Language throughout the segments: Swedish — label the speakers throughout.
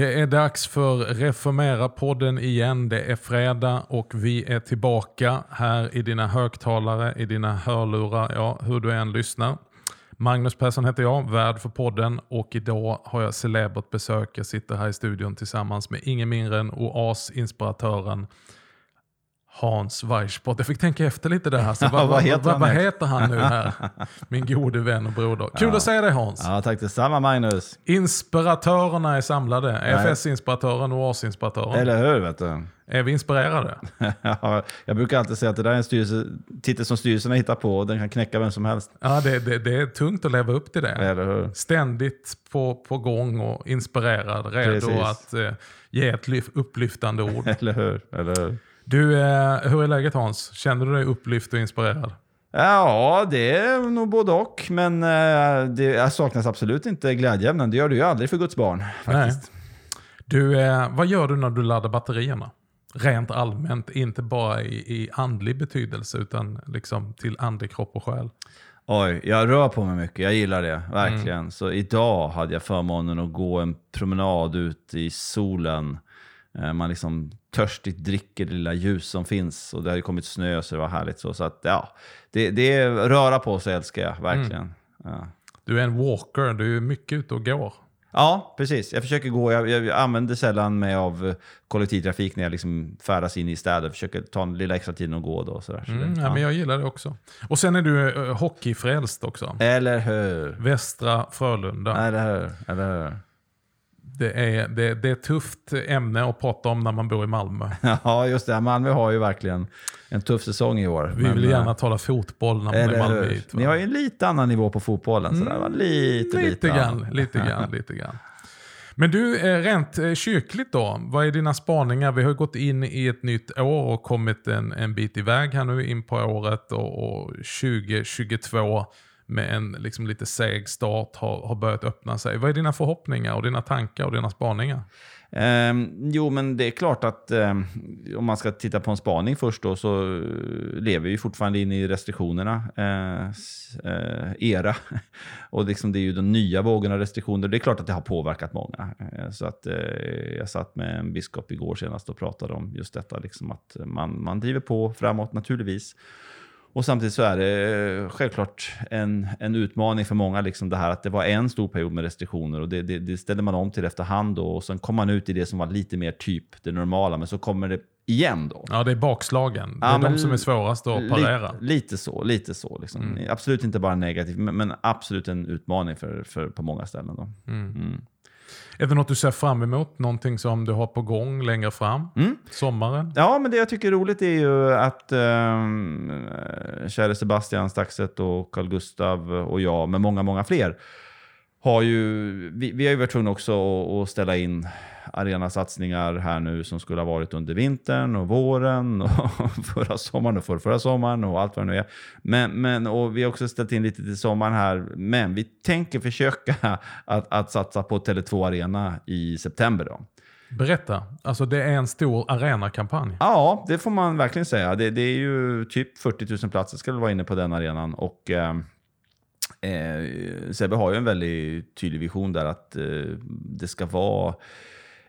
Speaker 1: Det är dags för Reformera-podden igen. Det är fredag och vi är tillbaka här i dina högtalare, i dina hörlurar, ja hur du än lyssnar. Magnus Persson heter jag, värd för podden och idag har jag celebert besök. Jag sitter här i studion tillsammans med ingen mindre än OAS-inspiratören Hans Weissport. Jag fick tänka efter lite där. Alltså, vad, vad, heter vad, vad, heter han nu här? Min gode vän och broder. Kul ja. att se dig Hans.
Speaker 2: Ja, tack detsamma Magnus.
Speaker 1: Inspiratörerna är samlade. EFS-inspiratören och OAS-inspiratören.
Speaker 2: Eller hur? Vet du.
Speaker 1: Är vi inspirerade?
Speaker 2: ja, jag brukar alltid säga att det där är en styrelse, titel som styrelsen har hittat på och den kan knäcka vem som helst.
Speaker 1: Ja, det, det, det är tungt att leva upp till det.
Speaker 2: Eller hur?
Speaker 1: Ständigt på, på gång och inspirerad, redo Precis. att eh, ge ett upplyftande ord.
Speaker 2: Eller hur? Eller hur?
Speaker 1: Du, eh, hur är läget Hans? Känner du dig upplyft och inspirerad?
Speaker 2: Ja, det är nog både och. Men eh, det saknas absolut inte glädjeämnen. Det gör du ju aldrig för Guds barn. Faktiskt. Nej.
Speaker 1: Du, eh, vad gör du när du laddar batterierna? Rent allmänt, inte bara i, i andlig betydelse utan liksom till andlig kropp och själ.
Speaker 2: Oj, jag rör på mig mycket. Jag gillar det, verkligen. Mm. Så idag hade jag förmånen att gå en promenad ut i solen man liksom törstigt dricker det lilla ljus som finns och det har ju kommit snö så det var härligt. Så, så att, ja, det, det är röra på sig älskar jag verkligen. Mm. Ja.
Speaker 1: Du är en walker, du är mycket ute och går.
Speaker 2: Ja, precis. Jag försöker gå. Jag, jag använder sällan mig av kollektivtrafik när jag liksom färdas in i städer. Försöker ta en lilla extra tid och gå då. Sådär. Så
Speaker 1: mm, det, ja. men jag gillar det också. Och sen är du uh, hockeyfrälst också.
Speaker 2: Eller hur?
Speaker 1: Västra Frölunda.
Speaker 2: Eller hur? Eller hur?
Speaker 1: Det är, det, det är ett tufft ämne att prata om när man bor i Malmö.
Speaker 2: Ja, just det. Malmö har ju verkligen en tuff säsong i år.
Speaker 1: Vi men, vill gärna tala fotboll när man är i Malmö. Hit,
Speaker 2: Ni har ju en lite annan nivå på fotbollen. Sådär, mm, lite,
Speaker 1: lite, lite, grann, lite grann, lite grann. Men du, eh, rent eh, kyrkligt då, vad är dina spaningar? Vi har gått in i ett nytt år och kommit en, en bit iväg här nu in på året och, och 2022 med en liksom lite seg start har, har börjat öppna sig. Vad är dina förhoppningar och dina tankar och dina spaningar?
Speaker 2: Um, jo, men det är klart att um, om man ska titta på en spaning först då, så eh, lever vi fortfarande in i restriktionerna uh, uh, era. och liksom det är ju de nya vågorna av restriktioner. Det är klart att det har påverkat många. Uh, så att jag satt med en biskop igår senast och pratade om just detta, liksom att man, man driver på framåt naturligtvis. Och samtidigt så är det eh, självklart en, en utmaning för många, liksom det här att det var en stor period med restriktioner och det, det, det ställer man om till efterhand då, och sen kommer man ut i det som var lite mer typ det normala, men så kommer det igen då.
Speaker 1: Ja, det är bakslagen. Det är ja, de som är svårast att parera.
Speaker 2: Li, lite så, lite så. Liksom. Mm. Absolut inte bara negativt, men, men, absolut en utmaning för, för, på många ställen. Då. Mm. Mm.
Speaker 1: Är det något du ser fram emot? Någonting som du har på gång längre fram? Mm. Sommaren?
Speaker 2: Ja, men det jag tycker är roligt är ju att eh, käre Sebastian Staxet och Carl Gustav och jag med många, många fler har ju, vi, vi har ju varit tvungna också att, att ställa in arenasatsningar här nu som skulle ha varit under vintern och våren och förra sommaren och förra, förra sommaren och allt vad det nu är. Men, men, och vi har också ställt in lite till sommaren här, men vi tänker försöka att, att satsa på Tele2 Arena i september. Då.
Speaker 1: Berätta, alltså det är en stor arenakampanj.
Speaker 2: Ja, det får man verkligen säga. Det, det är ju typ 40 000 platser ska vara inne på den arenan. Och, eh, Eh, Sebbe har ju en väldigt tydlig vision där att eh, det ska vara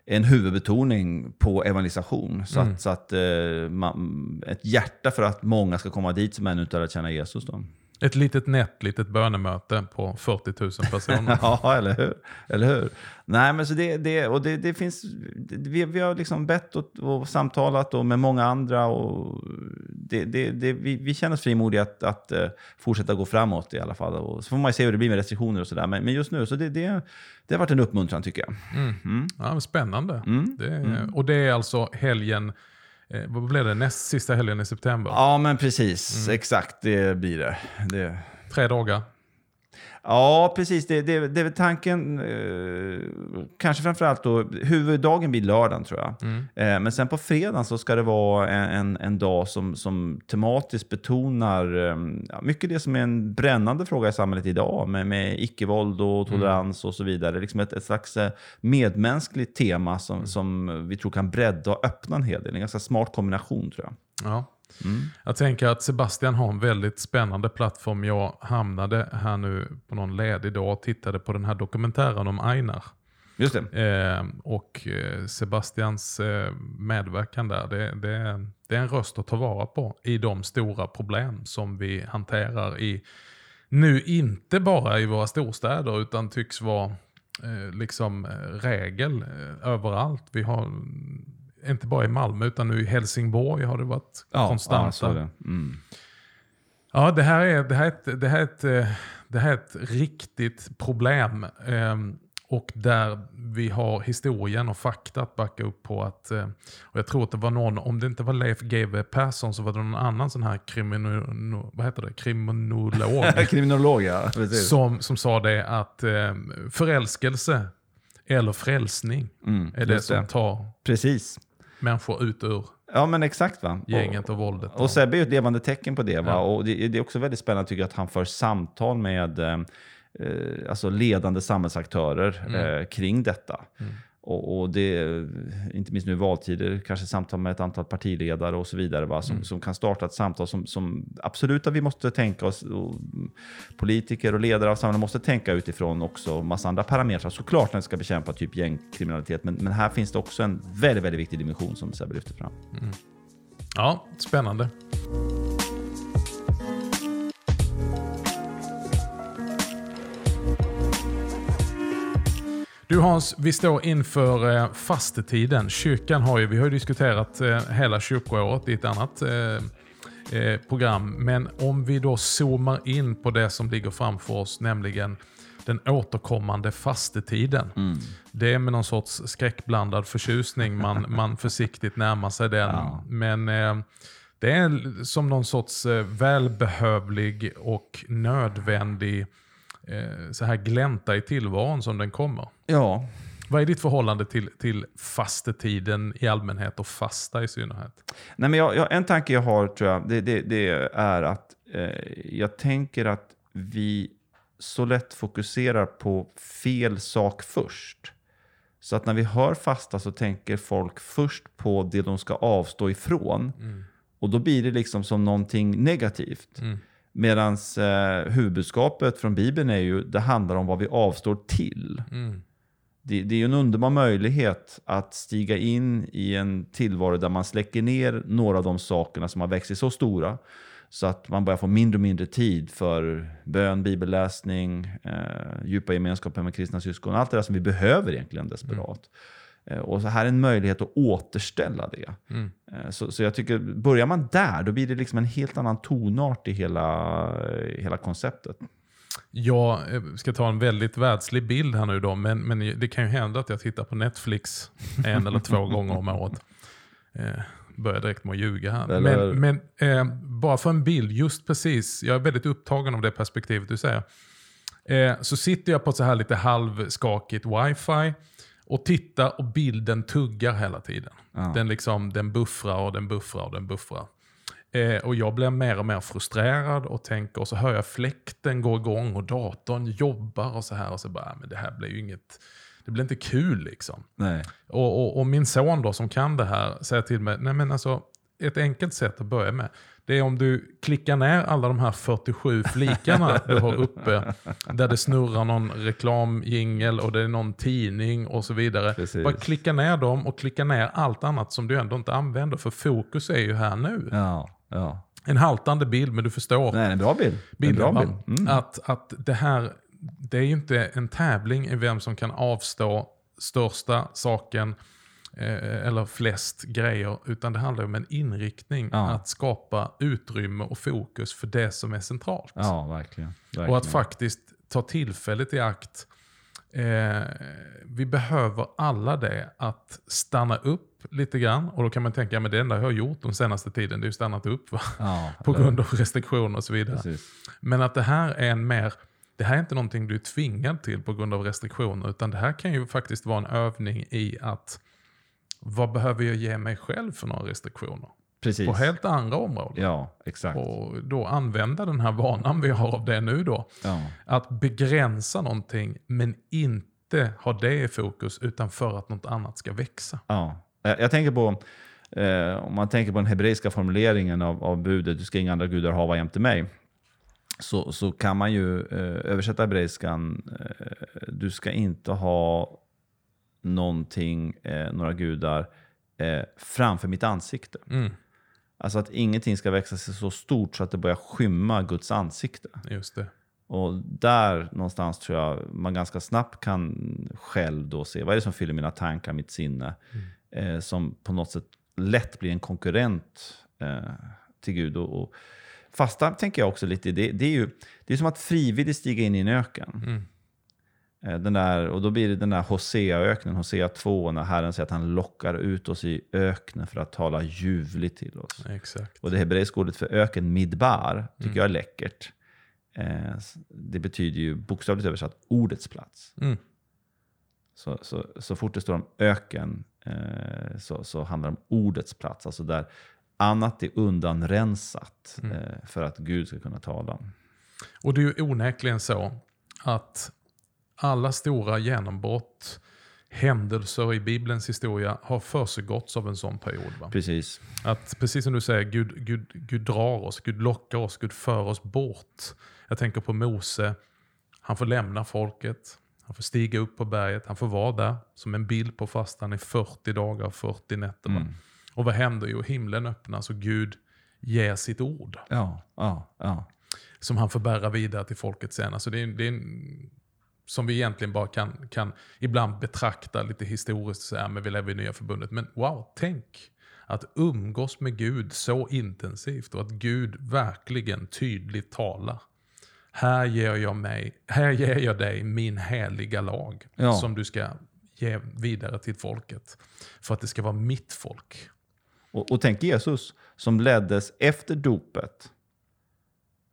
Speaker 2: en huvudbetoning på evangelisation. Så mm. att, så att eh, man, ett hjärta för att många ska komma dit som ännu inte har lärt känna Jesus. Då.
Speaker 1: Ett litet nätt litet bönemöte på 40 000 personer.
Speaker 2: ja, eller hur? eller hur? Nej, men så det, det, och det, det finns, vi, vi har liksom bett och, och samtalat och med många andra. Och det, det, det, vi, vi känner oss frimodiga att, att uh, fortsätta gå framåt i alla fall. Och så får man ju se hur det blir med restriktioner och sådär. Men, men just nu, så det, det, det har varit en uppmuntran tycker jag.
Speaker 1: Mm. Mm. Ja, spännande. Mm. Det, mm. och det är alltså helgen Eh, vad blev det? Näst sista helgen i september?
Speaker 2: Ja, men precis. Mm. Exakt, det blir det. det.
Speaker 1: Tre dagar?
Speaker 2: Ja, precis. Det, det, det är väl tanken, eh, kanske framförallt då, huvuddagen blir lördagen tror jag.
Speaker 1: Mm.
Speaker 2: Eh, men sen på fredagen så ska det vara en, en, dag som, som tematiskt betonar eh, mycket det som är en brännande fråga i samhället idag med, med icke-våld och tolerans och så vidare. Liksom ett, ett slags eh, medmänskligt tema som, som vi tror kan bredda och öppna en hel del. En ganska smart kombination tror jag.
Speaker 1: Ja.
Speaker 2: Mm.
Speaker 1: Jag tänker att Sebastian har en väldigt spännande plattform. Jag hamnade här nu på någon ledig dag och tittade på den här dokumentären om Einar.
Speaker 2: Just det.
Speaker 1: Eh, och Sebastians eh, medverkan där, det, det, det är en röst att ta vara på i de stora problem som vi hanterar i, nu inte bara i våra storstäder utan tycks vara eh, liksom eh, regel eh, överallt. Vi har, inte bara i Malmö utan nu i Helsingborg har det varit konstanta.
Speaker 2: Ja, så är det. Mm.
Speaker 1: Ja, det här är, det här är, ett, det här är, ett, eh, det här är ett riktigt problem. ehm, och där vi har historien och fakta att backa upp på att, eh, och jag tror att det var någon, om det inte var Leif GW Persson så var det någon annan sån här krimino, vad heter det? kriminolog
Speaker 2: Kriminolog, ja. Precis.
Speaker 1: som, som sa det att eh, förälskelse eller frälsning
Speaker 2: Mm,
Speaker 1: är det som tar
Speaker 2: Precis.
Speaker 1: Människor ut ur
Speaker 2: Ja, men exakt. va.
Speaker 1: gänget och våldet.
Speaker 2: Och Sebbe är ju ett levande tecken på det. Va?
Speaker 1: Ja.
Speaker 2: Och det, det är också väldigt spännande tycker jag, att han för samtal med eh, alltså ledande samhällsaktörer
Speaker 1: Mm.
Speaker 2: eh, kring detta. Och, och det, inte minst nu i valtider, kanske samtal med ett antal partiledare och så vidare, va? Som,
Speaker 1: Mm.
Speaker 2: som kan starta ett samtal som, som absolut att vi måste tänka oss, och politiker och ledare av samhället måste tänka utifrån också massa andra parametrar. Såklart när vi ska bekämpa typ gängkriminalitet, men, men här finns det också en väldigt, väldigt viktig dimension som Sebbe lyfter fram.
Speaker 1: Ja, spännande. Du Hans, vi står inför eh, fastetiden. Kyrkan har ju, vi har ju diskuterat eh, hela kyrkoåret i ett annat eh, program. Men om vi då zoomar in på det som ligger framför oss, nämligen den återkommande fastetiden. Det är med någon sorts skräckblandad förtjusning man, man försiktigt närmar sig den.
Speaker 2: Ja.
Speaker 1: Men eh, det är som någon sorts eh, välbehövlig och nödvändig så här glänta i tillvaron som den kommer.
Speaker 2: Ja,
Speaker 1: Vad är ditt förhållande till, till fastetiden i allmänhet och fasta i synnerhet?
Speaker 2: Nej, men jag, jag, en tanke jag har tror jag, det, det, det är att eh, jag tänker att vi så lätt fokuserar på fel sak först. Så att när vi hör fasta så tänker folk först på det de ska avstå ifrån. Och då blir det liksom som någonting negativt.
Speaker 1: Mm.
Speaker 2: Medan eh, huvudbudskapet från Bibeln är ju, det handlar om vad vi avstår till.
Speaker 1: Mm.
Speaker 2: Det, det är ju en underbar möjlighet att stiga in i en tillvaro där man släcker ner några av de sakerna som har växt sig så stora så att man börjar få mindre och mindre tid för bön, bibelläsning, eh, djupa gemenskaper med kristna syskon. Allt det där som vi behöver egentligen desperat. Eh, och så här är en möjlighet att återställa det.
Speaker 1: Mm.
Speaker 2: Eh, så, så jag tycker, börjar man där, då blir det liksom en helt annan tonart i hela, i hela konceptet.
Speaker 1: Jag eh, ska ta en väldigt världslig bild här nu då, men, men det kan ju hända att jag tittar på Netflix en eller två gånger om året. Eh, börjar direkt med att ljuga här.
Speaker 2: Eller-
Speaker 1: Men, men eh, bara för en bild, just precis, jag är väldigt upptagen av det perspektivet du säger. Eh, så sitter jag på ett så här lite halvskakigt wifi och tittar och bilden tuggar hela tiden.
Speaker 2: Ja.
Speaker 1: Den, liksom, den buffrar och den buffrar och den buffrar. Eh, och jag blir mer och mer frustrerad och tänker, och så hör jag fläkten gå igång och datorn jobbar och så här. Och så bara, "Ah, men det här blir ju inget, det blir inte kul liksom. Och, och, och min son då som kan det här säger till mig, nej men alltså ett enkelt sätt att börja med. Det är om du klickar ner alla de här 47 flikarna du har uppe. Där det snurrar någon reklamjingel och det är någon tidning och så vidare.
Speaker 2: Precis.
Speaker 1: Bara klicka ner dem och klicka ner allt annat som du ändå inte använder. För fokus är ju här nu.
Speaker 2: Ja, ja.
Speaker 1: En haltande bild men du förstår
Speaker 2: Nej, en bra bild. En
Speaker 1: bilden.
Speaker 2: bra
Speaker 1: va?
Speaker 2: bild. Mm.
Speaker 1: Att, att det här, det är ju inte en tävling i vem som kan avstå största saken eller flest grejer. Utan det handlar om en inriktning
Speaker 2: Ja.
Speaker 1: att skapa utrymme och fokus för det som är centralt.
Speaker 2: Ja, verkligen. verkligen.
Speaker 1: Och att faktiskt ta tillfället i akt. Eh, vi behöver alla det, att stanna upp lite grann. Och då kan man tänka, ja, men det enda jag har gjort de senaste tiden det är ju stannat upp.
Speaker 2: Ja,
Speaker 1: På grund av restriktioner och så vidare.
Speaker 2: Precis.
Speaker 1: Men att det här är en mer, det det här är inte någonting du är tvingad till på grund av restriktioner, utan det här kan ju faktiskt vara en övning i att vad behöver jag ge mig själv för några restriktioner?
Speaker 2: Precis.
Speaker 1: På helt andra områden.
Speaker 2: Ja, exakt.
Speaker 1: Och då använda den här vanan vi har av det nu då.
Speaker 2: Ja.
Speaker 1: Att begränsa någonting men inte ha det i fokus utan för att något annat ska växa.
Speaker 2: Ja. Jag, tänker på, eh, om man tänker på den hebreiska formuleringen av, av budet, du ska inga andra gudar hava jämte mig. Så, så kan man ju eh, översätta hebreiskan, eh, du ska inte ha någonting, eh, några gudar eh, framför mitt ansikte.
Speaker 1: Mm,
Speaker 2: Alltså att ingenting ska växa sig så stort så att det börjar skymma Guds ansikte.
Speaker 1: just det.
Speaker 2: Och där någonstans tror jag man ganska snabbt kan själv då se vad är det som fyller mina tankar, mitt sinne. Eh, som på något sätt lätt blir en konkurrent eh, till Gud. Och, och fasta tänker jag också lite det. Det är ju det är som att frivilligt stiga in i en öken.
Speaker 1: Mm.
Speaker 2: Eh, Den där, och då blir det den där Hosea-öknen, Hosea 2, när Herren säger att han lockar ut oss i öknen för att tala ljuvligt till oss.
Speaker 1: Exakt.
Speaker 2: Och det hebreiska ordet för öken, midbar, tycker
Speaker 1: Mm.
Speaker 2: jag är läckert. Eh, det betyder ju bokstavligt översatt ordets plats.
Speaker 1: Mm.
Speaker 2: Så, så, så fort det står om öken eh, så, så handlar det om ordets plats. Alltså där annat är undanrensat
Speaker 1: Mm.
Speaker 2: för att Gud ska kunna tala.
Speaker 1: Och det är ju onekligen så att alla stora genombrott, händelser i Bibelns historia har försiggåtts av en sån period. Va?
Speaker 2: Precis.
Speaker 1: Att precis som du säger, Gud, Gud, Gud drar oss, Gud lockar oss, Gud för oss bort. Jag tänker på Mose, han får lämna folket, han får stiga upp på berget, han får vara där som en bild på fastan i 40 dagar och 40 nätter.
Speaker 2: Mm.
Speaker 1: Och vad händer? Jo, himlen öppnas och Gud ger sitt ord
Speaker 2: Ja, ja, ja.
Speaker 1: som han får bära vidare till folket sen. Alltså det är, det är en, som vi egentligen bara kan, kan ibland betrakta lite historiskt, så här, men vi lever i nya förbundet. Men wow, tänk att umgås med Gud så intensivt och att Gud verkligen tydligt talar. Här ger jag, mig, här ger jag dig min heliga lag
Speaker 2: Ja.
Speaker 1: som du ska ge vidare till folket. För att det ska vara mitt folk.
Speaker 2: Och, och tänk Jesus som leddes efter dopet.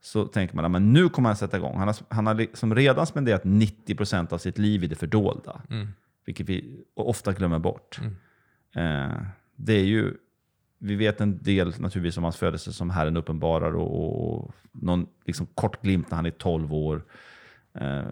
Speaker 2: Så tänker man att nu kommer han sätta igång. Han har, han har liksom redan spenderat 90% av sitt liv i det fördolda.
Speaker 1: Mm.
Speaker 2: Vilket vi ofta glömmer bort.
Speaker 1: Mm.
Speaker 2: Eh, det är ju, vi vet en del naturligtvis om hans födelse som Herren uppenbarar och, och någon liksom kort glimt när han är 12 år. Eh,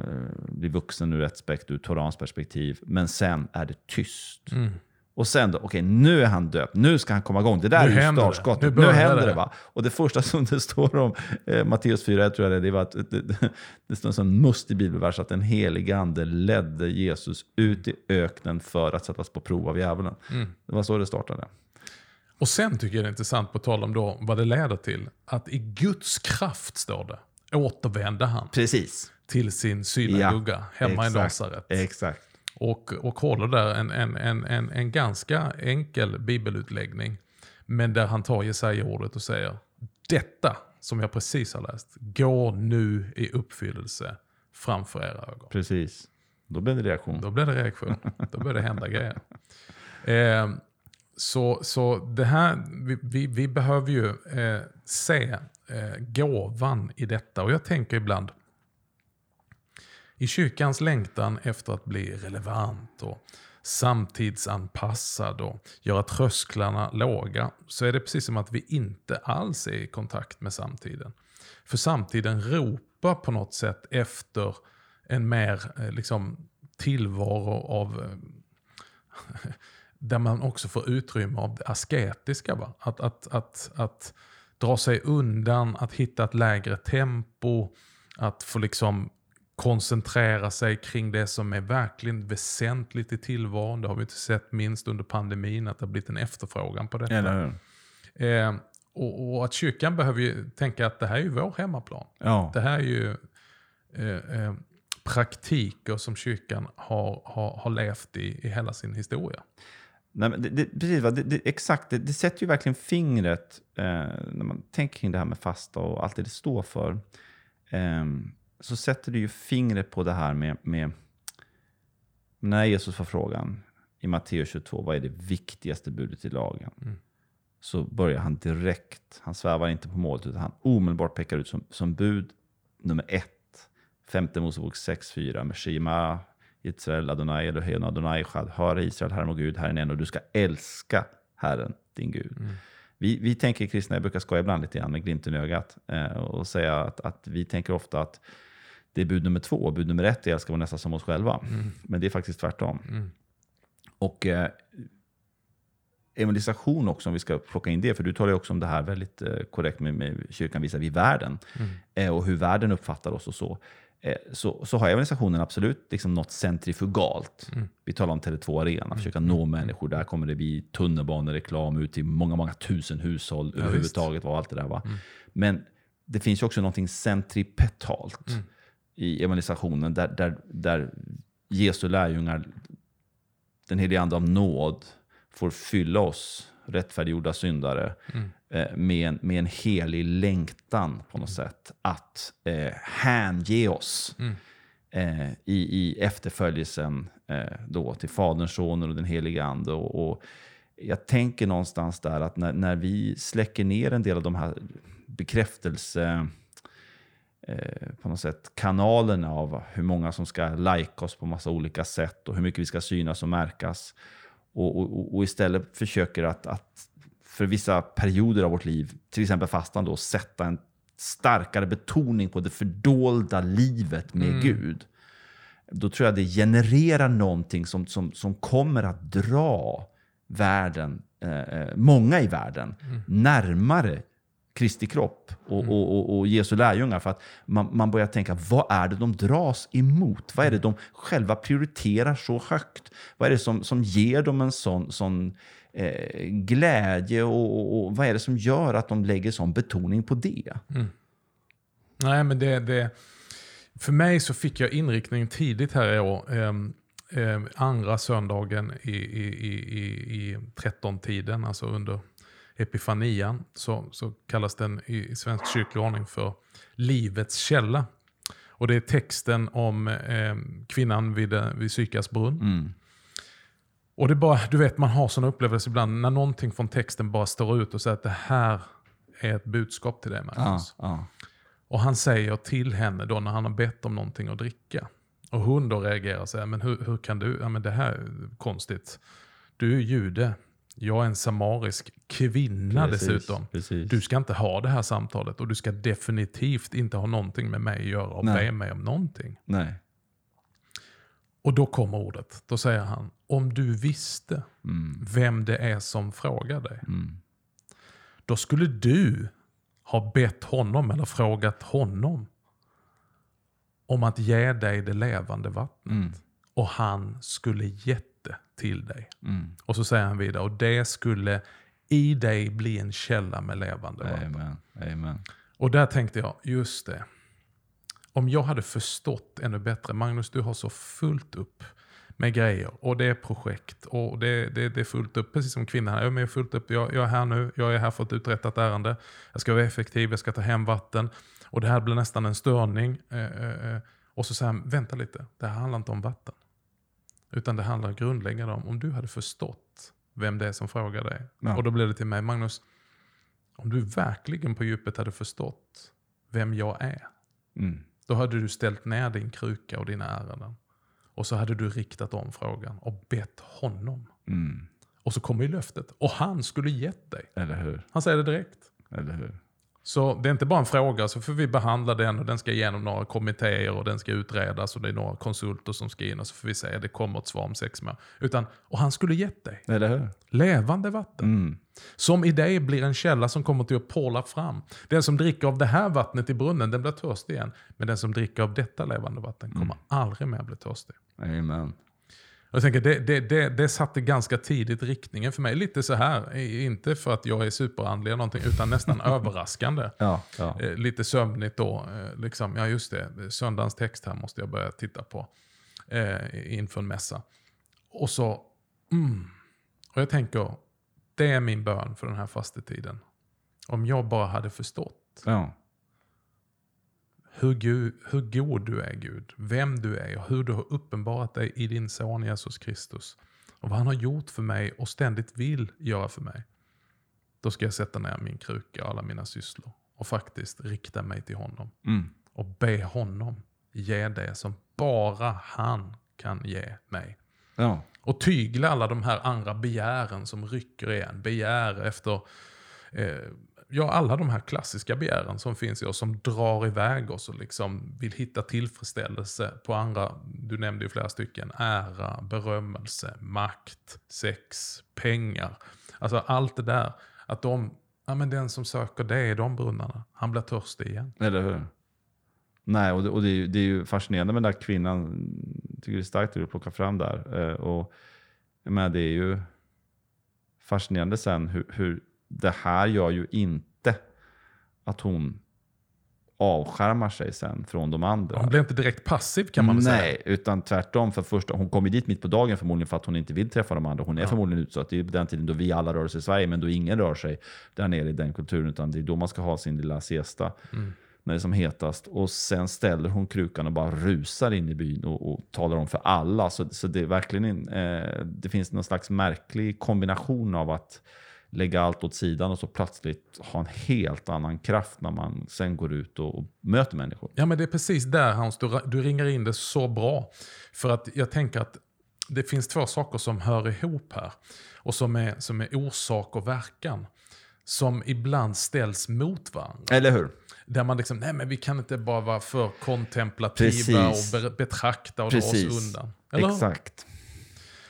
Speaker 2: blir vuxen ur ett spekt, ur Torans perspektiv. Men sen är det tyst.
Speaker 1: Mm.
Speaker 2: Och sen då, okej nu är han döpt, nu ska han komma igång. Det där
Speaker 1: Nu
Speaker 2: är ju startskottet.
Speaker 1: Nu
Speaker 2: Nu, händer
Speaker 1: det.
Speaker 2: det. va? Och det första som det står om, eh, Matteus 4, tror jag det, det var att det, det, det står en sån mustig bibelvers att den helige ande ledde Jesus ut i öknen för att sättas på prov av djävulen.
Speaker 1: Mm.
Speaker 2: Det var så det startade.
Speaker 1: Och sen tycker jag det är intressant på tal om då vad det leder till. Att i Guds kraft, står det, återvände han
Speaker 2: Precis.
Speaker 1: till sin synagoga hemma
Speaker 2: exakt.
Speaker 1: i Nasaret.
Speaker 2: Exakt.
Speaker 1: Och, och håller där en, en, en, en, en ganska enkel bibelutläggning. Men där han tar Jesaja-ordet och säger detta som jag precis har läst går nu i uppfyllelse framför era ögon.
Speaker 2: Precis. Då blev det reaktion.
Speaker 1: Då blir det reaktion. Då börjar det hända grejer. Eh, så, så det här, vi, vi, vi behöver ju eh, se eh, gåvan i detta. Och jag tänker ibland, i kyrkans längtan efter att bli relevant och samtidsanpassad och göra trösklarna låga, så är det precis som att vi inte alls är i kontakt med samtiden. För samtiden ropar på något sätt efter en mer eh, liksom, tillvaro av eh, där man också får utrymme av det asketiska. Va? Att, att, att, att dra sig undan, att hitta ett lägre tempo, att få liksom koncentrera sig kring det som är verkligen väsentligt i tillvaron. Det har vi inte sett minst under pandemin, att det har blivit en efterfrågan på detta.
Speaker 2: Eller hur?
Speaker 1: Eh, och, och att kyrkan behöver ju tänka att det här är ju vår hemmaplan.
Speaker 2: Ja.
Speaker 1: Det här är ju eh, eh, praktiker som kyrkan har, har, har levt i, i hela sin historia.
Speaker 2: Nej, det, det, precis? Det, det, exakt. Det, det sätter ju verkligen fingret eh, när man tänker kring det här med fasta och allt det det står för. ehm, så sätter det ju fingret på det här med, med när Jesus får frågan i Matteus 22, vad är det viktigaste budet i lagen?
Speaker 1: Mm.
Speaker 2: Så börjar han direkt, han svävar inte på målet, utan han omedelbart pekar ut som, som bud nummer ett. Femte Mosebok 6.4. med Shema Israel Adonai Elohim Adonai Echad. Hör Israel, Herren och Gud, Herren en och du ska älska Herren, din Gud.
Speaker 1: Mm.
Speaker 2: Vi, vi tänker kristna, jag brukar skoja ibland lite grann med glimten i ögat eh, och säga att, att vi tänker ofta att det är bud nummer två. Bud nummer ett är älska vår nästa som oss själva.
Speaker 1: Mm.
Speaker 2: Men det är faktiskt tvärtom.
Speaker 1: Mm.
Speaker 2: Och eh, evangelisation också, om vi ska plocka in det, för du talar ju också om det här väldigt eh, korrekt med, med kyrkan visar vi världen
Speaker 1: Mm.
Speaker 2: eh, och hur världen uppfattar oss och så. Eh, så, så har evangelisationen absolut liksom något centrifugalt.
Speaker 1: Mm.
Speaker 2: Vi talar om Tele2 Arena, försöka nå människor. Där kommer det bli tunnelbanereklam ut till många, många tusen hushåll
Speaker 1: Ja,
Speaker 2: överhuvudtaget. Och allt det där, va?
Speaker 1: Mm.
Speaker 2: Men det finns ju också någonting centripetalt
Speaker 1: Mm.
Speaker 2: I evangelisationen där, där, där Jesu lärjungar, den helige Ande av nåd, får fylla oss rättfärdiggjorda syndare
Speaker 1: Mm.
Speaker 2: eh, med, en, med en helig längtan på något sätt att eh, hänge oss
Speaker 1: Mm.
Speaker 2: eh, i, i efterföljelsen eh, då till Faderns, Sonen och den helige Ande. Och, och jag tänker någonstans där att när, när vi släcker ner en del av de här bekräftelse eh, på något sätt kanalerna av hur många som ska lajka oss på massa olika sätt och hur mycket vi ska synas och märkas. Och, och, och istället försöker att, att för vissa perioder av vårt liv, till exempel fastan, då, sätta en starkare betoning på det fördolda livet med
Speaker 1: Mm.
Speaker 2: Gud. Då tror jag det genererar någonting som, som, som kommer att dra världen, eh, eh, många i världen närmare Kristi kropp och, och, och, och Jesu lärjungar. För att man, man börjar tänka, vad är det de dras emot? Vad är det de själva prioriterar så högt? Vad är det som, som ger dem en sån, sån eh, glädje och, och, vad är det som gör att de lägger sån betoning på det?
Speaker 1: Nej, men det, det, för mig så fick jag inriktning tidigt här i år. ehm, ehm, andra söndagen i, i, i, i, i 13-tiden, alltså under Epifanian, så, så kallas den i, svensk kyrklig ordning för Livets källa. Och det är texten om ehm, kvinnan vid, eh, vid Sykars brunn.
Speaker 2: Mm.
Speaker 1: Och det är bara, du vet man har sådana upplevelser ibland när någonting från texten bara står ut och säger att det här är ett budskap till dig Magnus.
Speaker 2: ja.
Speaker 1: Och han säger till henne då när han har bett om någonting att dricka. Och hon då reagerar och säger, men hur, hur kan du, ja men det här är konstigt. Du är jude, jag är en samarisk kvinna
Speaker 2: Precis,
Speaker 1: dessutom.
Speaker 2: Precis.
Speaker 1: Du ska inte ha det här samtalet och du ska definitivt inte ha någonting med mig att göra och be mig om någonting.
Speaker 2: Nej.
Speaker 1: Och då kommer ordet. Då säger han, om du visste
Speaker 2: Mm.
Speaker 1: vem det är som frågar dig,
Speaker 2: Mm.
Speaker 1: då skulle du ha bett honom eller frågat honom om att ge dig det levande vattnet.
Speaker 2: Mm.
Speaker 1: Och han skulle gett det till dig.
Speaker 2: Mm.
Speaker 1: Och så säger han vidare, och det skulle i dig bli en källa med levande vatten.
Speaker 2: Amen. Amen.
Speaker 1: Och där tänkte jag, just det. Om jag hade förstått ännu bättre, Magnus du har så fullt upp med grejer och det är projekt och det, det, det är fullt upp, precis som kvinnan här. Jag är fullt upp, jag, jag är här nu, jag är här för ett uträttat ärende. Jag ska vara effektiv, jag ska ta hem vatten och det här blir nästan en störning. Eh, eh, eh. Och så säger han, vänta lite, det här handlar inte om vatten. Utan det handlar grundläggande om, om du hade förstått vem det är som frågar dig.
Speaker 2: Ja.
Speaker 1: Och då blir det till mig, Magnus, om du verkligen på djupet hade förstått vem jag är,
Speaker 2: Mm.
Speaker 1: då hade du ställt ner din kruka och dina ärenden. Och så hade du riktat om frågan och bett honom.
Speaker 2: Mm.
Speaker 1: Och så kommer ju löftet. Och han skulle gett dig.
Speaker 2: Eller hur?
Speaker 1: Han säger det direkt.
Speaker 2: Eller hur?
Speaker 1: Så det är inte bara en fråga, så får vi behandla den och den ska igenom några kommittéer och den ska utredas och det är några konsulter som ska in och så får vi säga det kommer ett svar om sex månader. Utan, och han skulle gett dig
Speaker 2: Eller hur?
Speaker 1: levande vatten.
Speaker 2: Mm.
Speaker 1: Som i dig blir en källa som kommer till att porla fram. Den som dricker av det här vattnet i brunnen, den blir törstig igen. Men den som dricker av detta levande vatten kommer aldrig mer bli törstig.
Speaker 2: Amen.
Speaker 1: Jag tänker, det, det, det, det satte ganska tidigt riktningen för mig. Lite så här, inte för att jag är superandlig eller någonting, utan nästan överraskande.
Speaker 2: Ja, ja.
Speaker 1: Eh, lite sömnigt då. Eh, liksom, ja just det, söndagens text här måste jag börja titta på eh, inför en mässa. Och så, mm. Och jag tänker, det är min bön för den här fastetiden. Om jag bara hade förstått
Speaker 2: ja.
Speaker 1: Hur, Gud, hur god du är Gud, vem du är och hur du har uppenbarat dig i din son Jesus Kristus. Och vad han har gjort för mig och ständigt vill göra för mig. Då ska jag sätta ner min kruka och alla mina sysslor och faktiskt rikta mig till honom
Speaker 2: Mm.
Speaker 1: och be honom ge det som bara han kan ge mig.
Speaker 2: Ja.
Speaker 1: Och tygla alla de här andra begären som rycker igen. Begär efter, eh, ja alla de här klassiska begären som finns i oss som drar iväg oss och liksom vill hitta tillfredsställelse på andra, du nämnde ju flera stycken, ära, berömmelse, makt, sex, pengar. Alltså allt det där. Att de, ja men den som söker det i de brunnarna, han blir törstig igen.
Speaker 2: Eller hur? Nej, och det, och det, är, ju, det är ju fascinerande med den där kvinnan. Jag tycker det är starkt att du plockar fram där. Eh, och, men det är ju fascinerande sen hur, hur det här gör ju inte att hon avskärmar sig sen från de andra.
Speaker 1: Hon blir inte direkt passiv kan man väl
Speaker 2: Nej,
Speaker 1: säga.
Speaker 2: utan tvärtom. För första, hon kommer dit mitt på dagen förmodligen för att hon inte vill träffa de andra. Hon är
Speaker 1: Ja.
Speaker 2: förmodligen utsatt. Det är den tiden då vi alla rör oss i Sverige, men då ingen rör sig där nere i den kulturen. Utan det är då man ska ha sin lilla siesta.
Speaker 1: Mm.
Speaker 2: När det är som hetast. Och sen ställer hon krukan och bara rusar in i byn och, och talar om för alla. Så, så det är verkligen en, eh, det finns någon slags märklig kombination av att lägga allt åt sidan och så plötsligt ha en helt annan kraft när man sen går ut och, och möter människor.
Speaker 1: Ja men det är precis där Hans, du, du ringar in det så bra. För att jag tänker att det finns två saker som hör ihop här. Och som är, som är orsak och verkan. Som ibland ställs mot varandra.
Speaker 2: Eller hur?
Speaker 1: Där man liksom, nej men vi kan inte bara vara för kontemplativa
Speaker 2: Precis.
Speaker 1: och be, betrakta och dra oss
Speaker 2: Precis.
Speaker 1: undan. Eller?
Speaker 2: Exakt.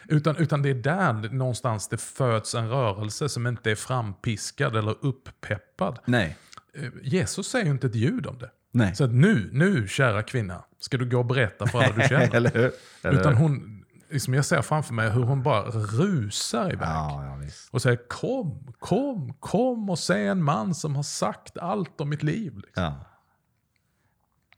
Speaker 1: Utan, utan det är där någonstans det föds en rörelse som inte är frampiskad eller upppeppad.
Speaker 2: Nej.
Speaker 1: Eh, Jesus säger ju inte ett ljud om det.
Speaker 2: Nej.
Speaker 1: Så att nu, nu kära kvinna, ska du gå och berätta för alla du känner.
Speaker 2: Eller hur? Eller
Speaker 1: Utan hon, liksom jag ser framför mig hur hon bara rusar iväg.
Speaker 2: Ja, ja.
Speaker 1: Och säger kom, kom, kom och se en man som har sagt allt om mitt liv. Liksom.
Speaker 2: Ja.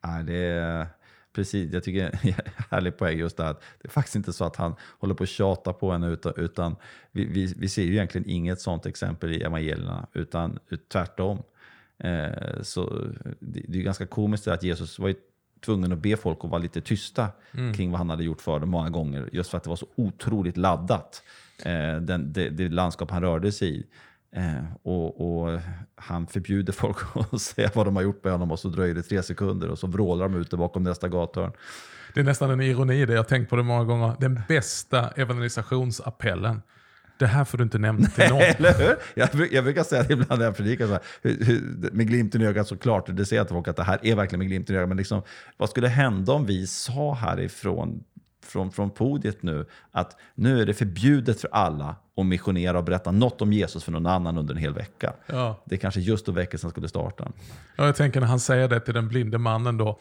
Speaker 2: ja det är precis, jag tycker det är en härlig poäng just det här. att Det är faktiskt inte så att han håller på att tjata på henne utan, utan vi, vi, vi ser ju egentligen inget sånt exempel i evangelierna utan tvärtom. Eh, så det, det är ganska komiskt att Jesus var ju tvungen att be folk att vara lite tysta kring vad han hade gjort för dem många gånger. Just för att det var så otroligt laddat, eh, den, det, det landskap han rörde sig i. Eh, och, och han förbjuder folk att säga vad de har gjort med honom och så dröjer det tre sekunder och så vrålar de ute bakom nästa gathörn.
Speaker 1: Det är nästan en ironi det, jag har tänkt på det många gånger. Den bästa evangelisationsappellen. Det här får du inte nämna till någon.
Speaker 2: Eller hur? Jag, jag brukar säga det ibland när jag predikar, så här, hur, hur, med glimten i ögat såklart, det säger jag till folk att det här är verkligen med glimten i ögat, men liksom, vad skulle hända om vi sa härifrån från, från podiet nu att nu är det förbjudet för alla att missionera och berätta något om Jesus för någon annan under en hel vecka.
Speaker 1: Ja.
Speaker 2: Det är kanske just då väckelsen skulle starta.
Speaker 1: Ja, jag tänker när han säger det till den blinde mannen då.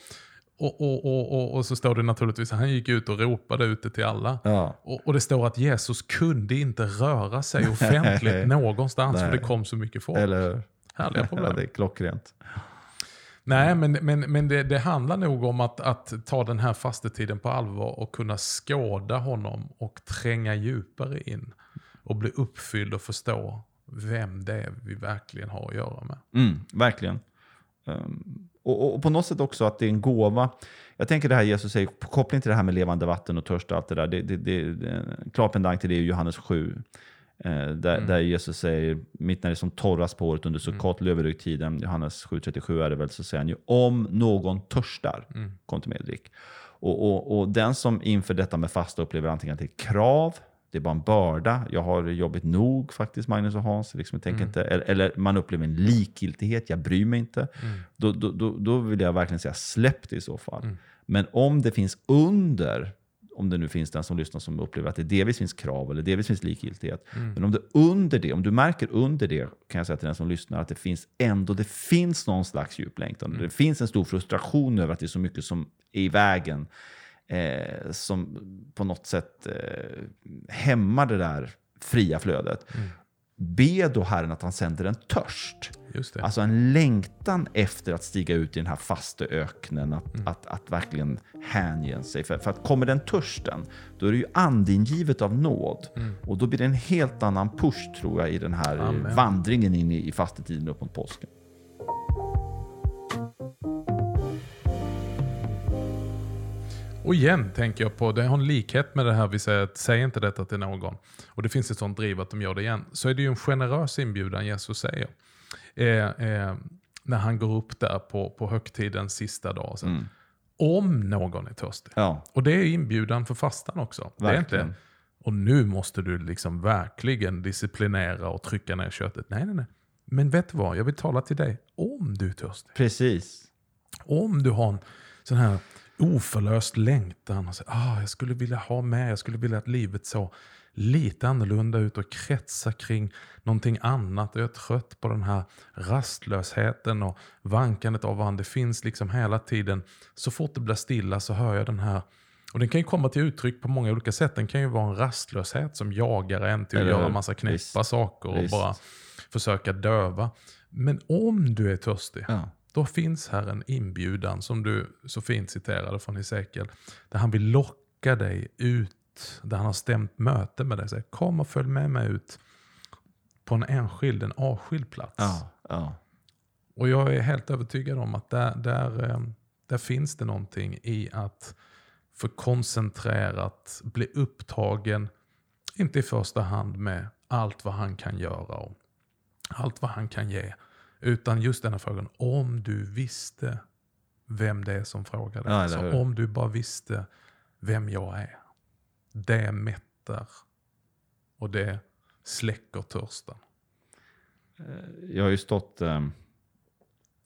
Speaker 1: Och, och, och, och, så står det naturligtvis att han gick ut och ropade ute till alla.
Speaker 2: Ja.
Speaker 1: Och, det står att Jesus kunde inte röra sig offentligt någonstans för
Speaker 2: Nej.
Speaker 1: det kom så mycket folk.
Speaker 2: Eller
Speaker 1: Härliga
Speaker 2: ja,
Speaker 1: problem.
Speaker 2: det är klockrent.
Speaker 1: Nej, men, men, men det, det handlar nog om att, att ta den här fastetiden på allvar och kunna skåda honom och tränga djupare in. Och bli uppfylld och förstå vem det är vi verkligen har att göra med.
Speaker 2: Mm, verkligen. Um, och, och, och på något sätt också att det är en gåva. Jag tänker det här Jesus säger, på koppling till det här med levande vatten och törst och allt det där. Det, det, det, en klar pendang till det är Johannes 7. Eh, där, där Jesus säger, mitt när det är som torrast på året under Sukkot, mm. löveröktiden, Johannes 7.37 är det väl, så säger han ju om någon törstar, kom till mig och drick. Och, och, och den som inför detta med fasta upplever antingen att det är krav, det är bara en börda. Jag har jobbigt nog faktiskt, Magnus och Hans. Liksom, tänker inte, eller, eller man upplever en likgiltighet, jag bryr mig inte. Då, då, då, då vill jag verkligen säga släpp det i så fall. Men om det finns under, om det nu finns den som lyssnar som upplever att det delvis finns krav eller delvis finns likgiltighet. Men om det under det, om du märker under det, kan jag säga till den som lyssnar, att det finns ändå, det finns någon slags djup längtan. Det finns en stor frustration över att det är så mycket som är i vägen eh, som på något sätt eh, hämmar det där fria flödet. Be då Herren att han sänder en törst. Alltså en längtan efter att stiga ut i den här fasta öknen, att, att, att verkligen hänge sig. För, för att kommer den törsten, då är det ju andingivet av nåd. Och då blir det en helt annan push tror jag i den här
Speaker 1: Amen.
Speaker 2: vandringen in i, i fastetiden upp mot påsken.
Speaker 1: Och igen tänker jag på, det har en likhet med det här vi säger att säg inte detta till någon. Och det finns ett sånt driv att de gör det igen. Så är det ju en generös inbjudan Jesus säger. Eh, eh, när han går upp där på, på högtidens sista dag. Så, om någon är törstig.
Speaker 2: Ja,
Speaker 1: Och det är inbjudan för fastan också. Det är inte, och nu måste du liksom verkligen disciplinera och trycka ner köttet. Nej, nej, nej. Men vet du vad? Jag vill tala till dig om du är törstig.
Speaker 2: precis.
Speaker 1: Om du har en sån här oförlöst längtan och säger ah, jag skulle vilja ha med, jag skulle vilja att livet såg lite annorlunda ut och kretsa kring någonting annat. Jag är trött på den här rastlösheten och vankandet av vad det finns liksom hela tiden. Så fort det blir stilla så hör jag den här och den kan ju komma till uttryck på många olika sätt. Den kan ju vara en rastlöshet som jagar en till att
Speaker 2: Eller
Speaker 1: göra en massa knäppa saker och
Speaker 2: Visst.
Speaker 1: bara försöka döva. Men om du är törstig,
Speaker 2: Ja.
Speaker 1: Då finns här en inbjudan som du så fint citerade från Hesekiel. Där han vill locka dig ut, där han har stämt möte med dig. Säger, Kom och följ med mig ut på en enskild, en avskild plats.
Speaker 2: Ja, ja.
Speaker 1: Och jag är helt övertygad om att där, där, eh, där finns det någonting i att för koncentrerat bli upptagen, inte i första hand med allt vad han kan göra och allt vad han kan ge. Utan just denna frågan, om du visste vem det är som frågar dig.
Speaker 2: Ja, eller
Speaker 1: så
Speaker 2: hur?
Speaker 1: om du bara visste vem jag är. Det mättar och det släcker törsten.
Speaker 2: Jag har ju stått eh,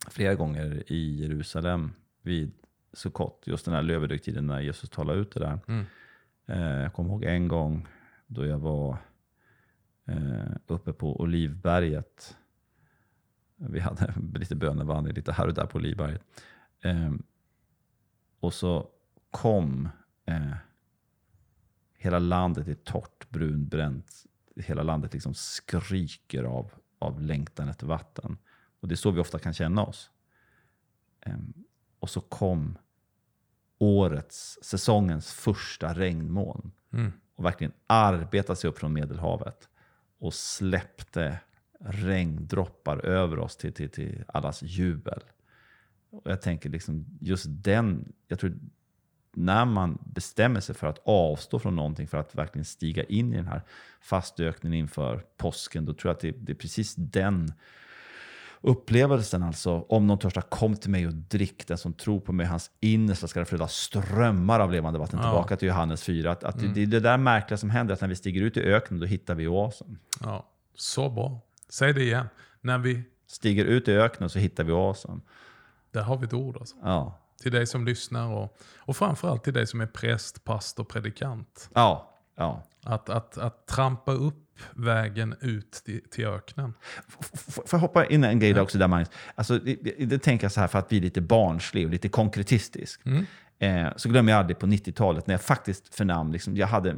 Speaker 2: flera gånger i Jerusalem vid Sukkot, just den här löverdygtiden när Jesus talade ut det där.
Speaker 1: Mm.
Speaker 2: Eh, jag kommer ihåg en gång då jag var eh, uppe på Olivberget. Vi hade lite bönevandring lite här och där på Olivberget. Eh, och så kom eh, hela landet är torrt, brunbränt. Hela landet liksom skriker av, av längtan efter vatten. Och det är så vi ofta kan känna oss. Ehm, och så kom årets, säsongens första regnmoln
Speaker 1: Mm.
Speaker 2: och verkligen arbetade sig upp från Medelhavet och släppte regndroppar över oss till, till, till allas jubel. Och jag tänker liksom just den, jag tror när man bestämmer sig för att avstå från någonting för att verkligen stiga in i den här fastökningen inför påsken, då tror jag att det, det är precis den upplevelsen alltså. Om någon törstar, kom till mig och drick. Den som tror på mig, hans innersta ska det flöda strömmar av levande vatten.
Speaker 1: Ja.
Speaker 2: Tillbaka till Johannes 4. Att, att det, det är det där märkliga som händer, att när vi stiger ut i öknen, då hittar vi oasen.
Speaker 1: Ja, så bra. Säg det igen. När vi,
Speaker 2: Stiger ut i öknen så hittar vi oasen.
Speaker 1: där har vi ett ord alltså.
Speaker 2: Ja,
Speaker 1: Till dig som lyssnar och, och framförallt till dig som är präst, pastor, predikant.
Speaker 2: ja, ja.
Speaker 1: Att, att, att trampa upp vägen ut till, till öknen.
Speaker 2: Får jag hoppa in en grej där också där Magnus? Alltså, det, det, det tänker jag så här för att bli lite barnslig och lite konkretistisk.
Speaker 1: Mm.
Speaker 2: Eh, så glömmer jag aldrig på 90-talet när jag faktiskt förnam, liksom, jag hade,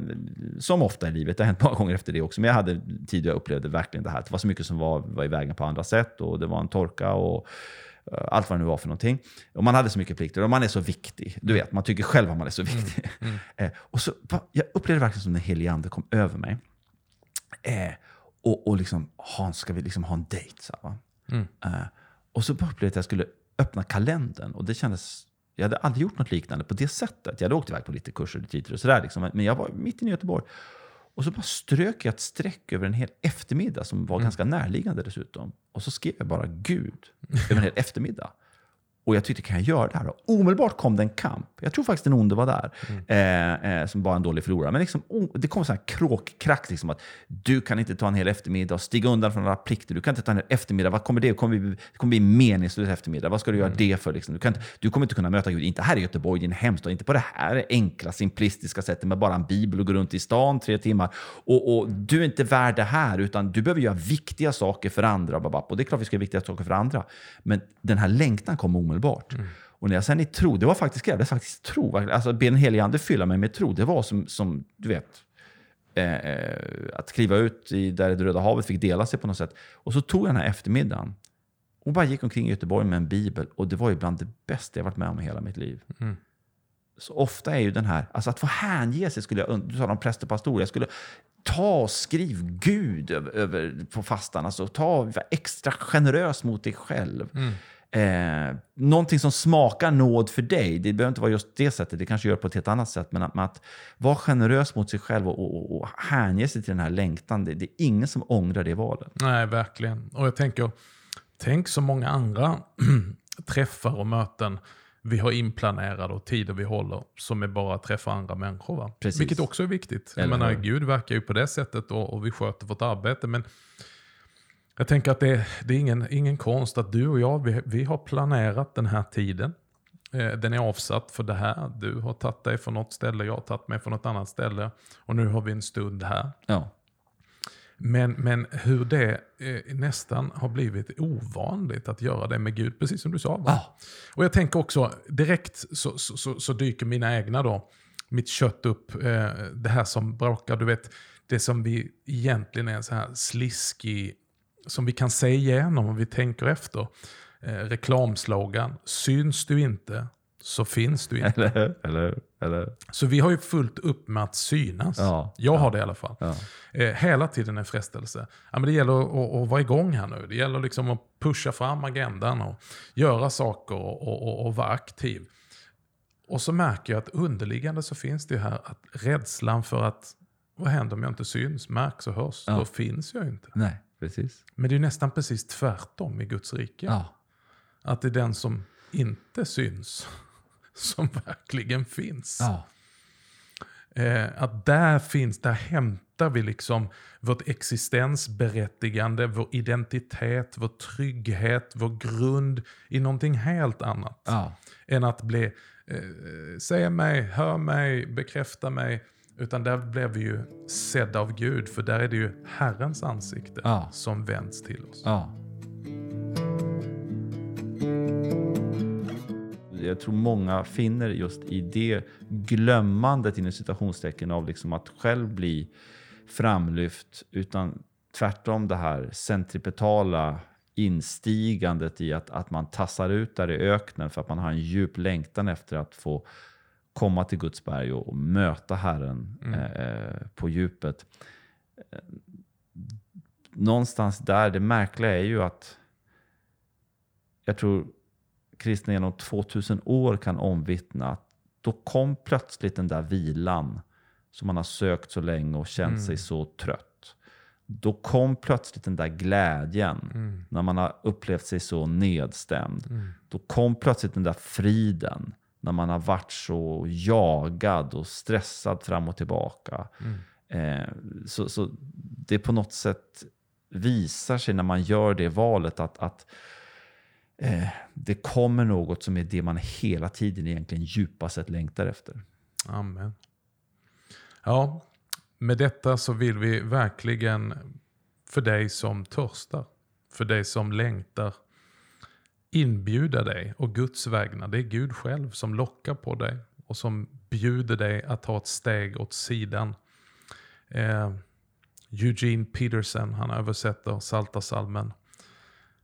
Speaker 2: som ofta i livet, det har hänt många gånger efter det också, men jag hade tid jag upplevde verkligen det här. Det var så mycket som var, var i vägen på andra sätt och det var en torka och eh, allt vad det nu var för någonting. Och man hade så mycket plikter och man är så viktig. Du vet, man tycker själv att man är så viktig. Eh, och så, jag upplevde verkligen som den helige ande kom över mig. Eh, och, och liksom, Hans, ska vi liksom ha en dejt? Så?
Speaker 1: Mm.
Speaker 2: Eh, och så upplevde jag att jag skulle öppna kalendern. Och det kändes, jag hade aldrig gjort något liknande på det sättet. Jag hade åkt iväg på lite kurser och tider och sådär. Liksom. Men jag var mitt inne i Göteborg. Och så bara strök jag ett streck över en hel eftermiddag som var ganska närliggande dessutom. Och så skrev jag bara Gud över en hel eftermiddag. Och jag tyckte, kan jag göra det här? Och omedelbart kom det en kamp. Jag tror faktiskt den onde var där. Eh, eh, som bara en dålig förlorare. Men liksom, oh, det kom så här kråkkrack. Liksom, att du kan inte ta en hel eftermiddag och stiga undan från alla plikter. Du kan inte ta en hel eftermiddag. Vad kommer det? Kommer bli, det kommer bli en meningslös eftermiddag. Vad ska du göra det för? Liksom? Du, kan, inte- du kommer inte kunna möta Gud. Inte här i Göteborg, din hemstad. Inte på det här enkla, simplistiska sättet med bara en bibel och gå runt i stan tre timmar. Och, och Du är inte värd det här, utan du behöver göra viktiga saker för andra. babab. Och det är klart vi ska göra viktiga saker för andra. Men den här längtan kom omedelbart. Och när jag sen i tro, det var faktiskt det var faktiskt tro. Alltså be den helige ande fylla mig med tro. Det var som, som du vet, eh, eh, att kliva ut i där det Röda havet fick dela sig på något sätt. Och så tog jag den här eftermiddagen och bara gick omkring i Göteborg med en bibel. Och det var ju bland det bästa jag varit med om i hela mitt liv.
Speaker 1: Mm.
Speaker 2: Så ofta är ju den här, alltså att få hänge sig, skulle jag, du talar om präst och pastor, jag skulle ta och skriv Gud över, över, på fastan. Alltså ta, var extra generös mot dig själv. Eh, någonting som smakar nåd för dig. Det behöver inte vara just det sättet, det kanske gör på ett helt annat sätt. Men att, att vara generös mot sig själv och, och, och hänge sig till den här längtan, det, det är ingen som ångrar det valet.
Speaker 1: Nej, verkligen. Och jag tänker, tänk så många andra träffar och möten vi har inplanerade och tider vi håller som är bara att träffa andra människor. Va?
Speaker 2: Precis.
Speaker 1: Vilket också är viktigt. Jag menar? Gud verkar ju på det sättet och, och vi sköter vårt arbete. Men jag tänker att det, det är ingen, ingen konst att du och jag, vi, vi har planerat den här tiden. Eh, Den är avsatt för det här. Du har tagit dig från något ställe, jag har tagit mig från något annat ställe. Och nu har vi en stund här.
Speaker 2: Ja.
Speaker 1: Men, men hur det eh, nästan har blivit ovanligt att göra det med Gud, precis som du sa.
Speaker 2: Ja.
Speaker 1: Och jag tänker också, direkt så, så, så, så dyker mina egna då, mitt kött upp, eh, det här som bråkar, du vet, det som vi egentligen är så här sliskig, som vi kan se igenom om vi tänker efter. Eh, reklamslogan, syns du inte så finns du inte.
Speaker 2: Eller? Eller? Eller?
Speaker 1: Så vi har ju fullt upp med att synas.
Speaker 2: Ja.
Speaker 1: Jag har det i alla fall.
Speaker 2: Ja.
Speaker 1: Eh, hela tiden en frestelse. Ja, men det gäller att, att, att vara igång här nu. Det gäller liksom att pusha fram agendan och göra saker och, och, och, och vara aktiv. Och så märker jag att underliggande så finns det här att rädslan för att vad händer om jag inte syns, märks och hörs?
Speaker 2: Ja.
Speaker 1: Då finns jag inte.
Speaker 2: Nej, precis.
Speaker 1: Men det är nästan precis tvärtom i Guds rike.
Speaker 2: Ja.
Speaker 1: Att det är den som inte syns som verkligen finns.
Speaker 2: Ja.
Speaker 1: Eh, att där finns, där hämtar vi liksom vårt existensberättigande, vår identitet, vår trygghet, vår grund i någonting helt annat.
Speaker 2: Ja.
Speaker 1: Än att bli, eh, se mig, hör mig, bekräfta mig. Utan där blev vi ju sedda av Gud, för där är det ju Herrens ansikte
Speaker 2: Ja.
Speaker 1: som vänds till oss.
Speaker 2: Ja. Jag tror många finner just i det glömmandet inom citationstecken av liksom att själv bli framlyft, utan tvärtom det här centripetala instigandet i att, att man tassar ut där i öknen för att man har en djup längtan efter att få komma till Guds berg och, möta Herren eh, på djupet. Eh, Någonstans där, det märkliga är ju att jag tror kristna genom 2000 år kan omvittna att då kom plötsligt den där vilan som man har sökt så länge och känt sig så trött. Då kom plötsligt den där glädjen när man har upplevt sig så nedstämd. Då kom plötsligt den där friden när man har varit så jagad och stressad fram och tillbaka. Eh, så, så det på något sätt visar sig när man gör det valet att, att eh, det kommer något som är det man hela tiden egentligen djupast sett längtar efter.
Speaker 1: Amen. Ja, med detta så vill vi verkligen för dig som törstar, för dig som längtar, inbjuda dig och Guds vägnar. Det är Gud själv som lockar på dig och som bjuder dig att ta ett steg åt sidan. Eh, Eugene Peterson, han översätter Saltarsalmen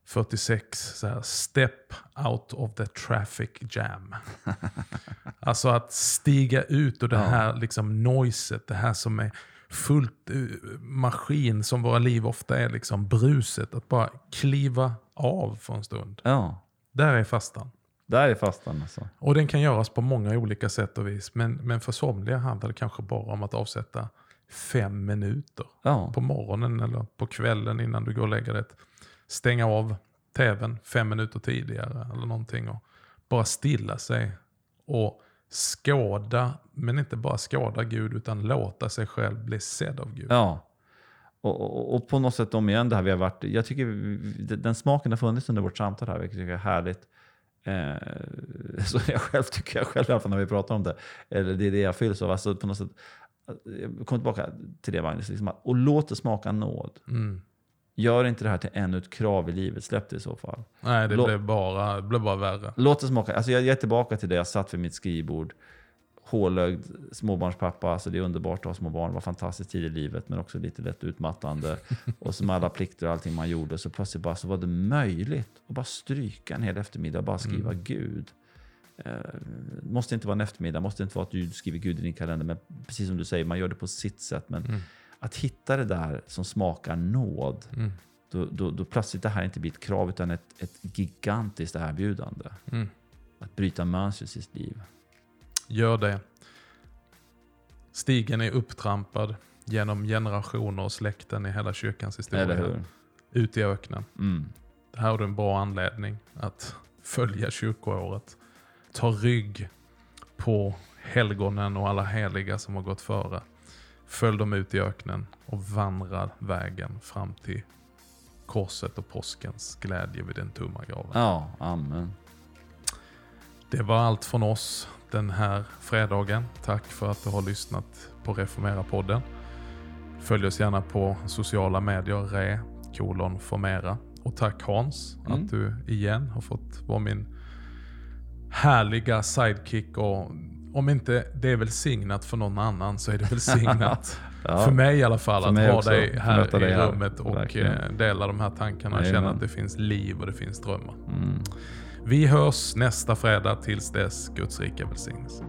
Speaker 1: 46, så här, step out of the traffic jam. alltså att stiga ut ur det här liksom noiset, det här som är fullt eh, maskin som våra liv ofta är, liksom bruset. Att bara kliva av för en stund.
Speaker 2: Ja,
Speaker 1: Där är fastan.
Speaker 2: där är fastan alltså.
Speaker 1: Och den kan göras på många olika sätt och vis. Men, men för somliga handlar det kanske bara om att avsätta fem minuter
Speaker 2: Ja,
Speaker 1: på morgonen eller på kvällen innan du går och lägger dig. Stänga av tvn fem minuter tidigare eller någonting och bara stilla sig och skåda, men inte bara skåda Gud utan låta sig själv bli sedd av Gud.
Speaker 2: ja. Och, och, och på något sätt om igen, det här vi har varit, jag tycker den smaken har funnits under vårt samtal här, vilket jag tycker är härligt. Eh, så jag själv tycker jag själv i alla fall när vi pratar om det. Eller det är det jag fylls av. Alltså på något sätt, jag kommer tillbaka till det Magnus, liksom och låt det smaka nåd.
Speaker 1: Mm.
Speaker 2: Gör inte det här till ännu ett krav i livet, släpp det i så fall.
Speaker 1: Nej, det
Speaker 2: Lå-
Speaker 1: blev bara, det blev bara värre.
Speaker 2: Låt det smaka. Alltså jag, jag är tillbaka till det, jag satt vid mitt skrivbord. Hålögd småbarnspappa, alltså det är underbart att ha små barn. Det var fantastiskt tid i livet, men också lite lätt utmattande. och som alla plikter och allting man gjorde, så plötsligt bara så var det möjligt att bara stryka en hel eftermiddag och bara skriva Gud. Eh, måste inte vara en eftermiddag, måste inte vara att du skriver Gud i din kalender, men precis som du säger, man gör det på sitt sätt. Men att hitta det där som smakar nåd,
Speaker 1: Mm.
Speaker 2: då, då, då plötsligt det här inte blir ett krav utan ett, ett gigantiskt erbjudande.
Speaker 1: Mm.
Speaker 2: Att bryta mönster i sitt liv.
Speaker 1: Gör det. Stigen är upptrampad genom generationer och släkten i hela kyrkans historia. Ut i öknen.
Speaker 2: Mm.
Speaker 1: Det här är en bra anledning att följa kyrkoåret. ta rygg på helgonen och alla heliga som har gått före. Följ dem ut i öknen och vandra vägen fram till korset och påskens glädje vid den tomma graven.
Speaker 2: Ja, amen.
Speaker 1: Det var allt från oss den här fredagen. Tack för att du har lyssnat på Reformera-podden. Följ oss gärna på sociala medier, re, kolon, formera. Och tack Hans
Speaker 2: Mm.
Speaker 1: att du igen har fått vara min härliga sidekick. Och om inte det är välsignat för någon annan så är det välsignat
Speaker 2: Ja.
Speaker 1: för mig i alla fall
Speaker 2: För
Speaker 1: att ha dig här i
Speaker 2: dig här.
Speaker 1: rummet och
Speaker 2: Verkligen.
Speaker 1: eh, dela de här tankarna och känna att det finns liv och det finns drömmar.
Speaker 2: Mm.
Speaker 1: Vi hörs nästa fredag tills dess Guds rika välsignelse.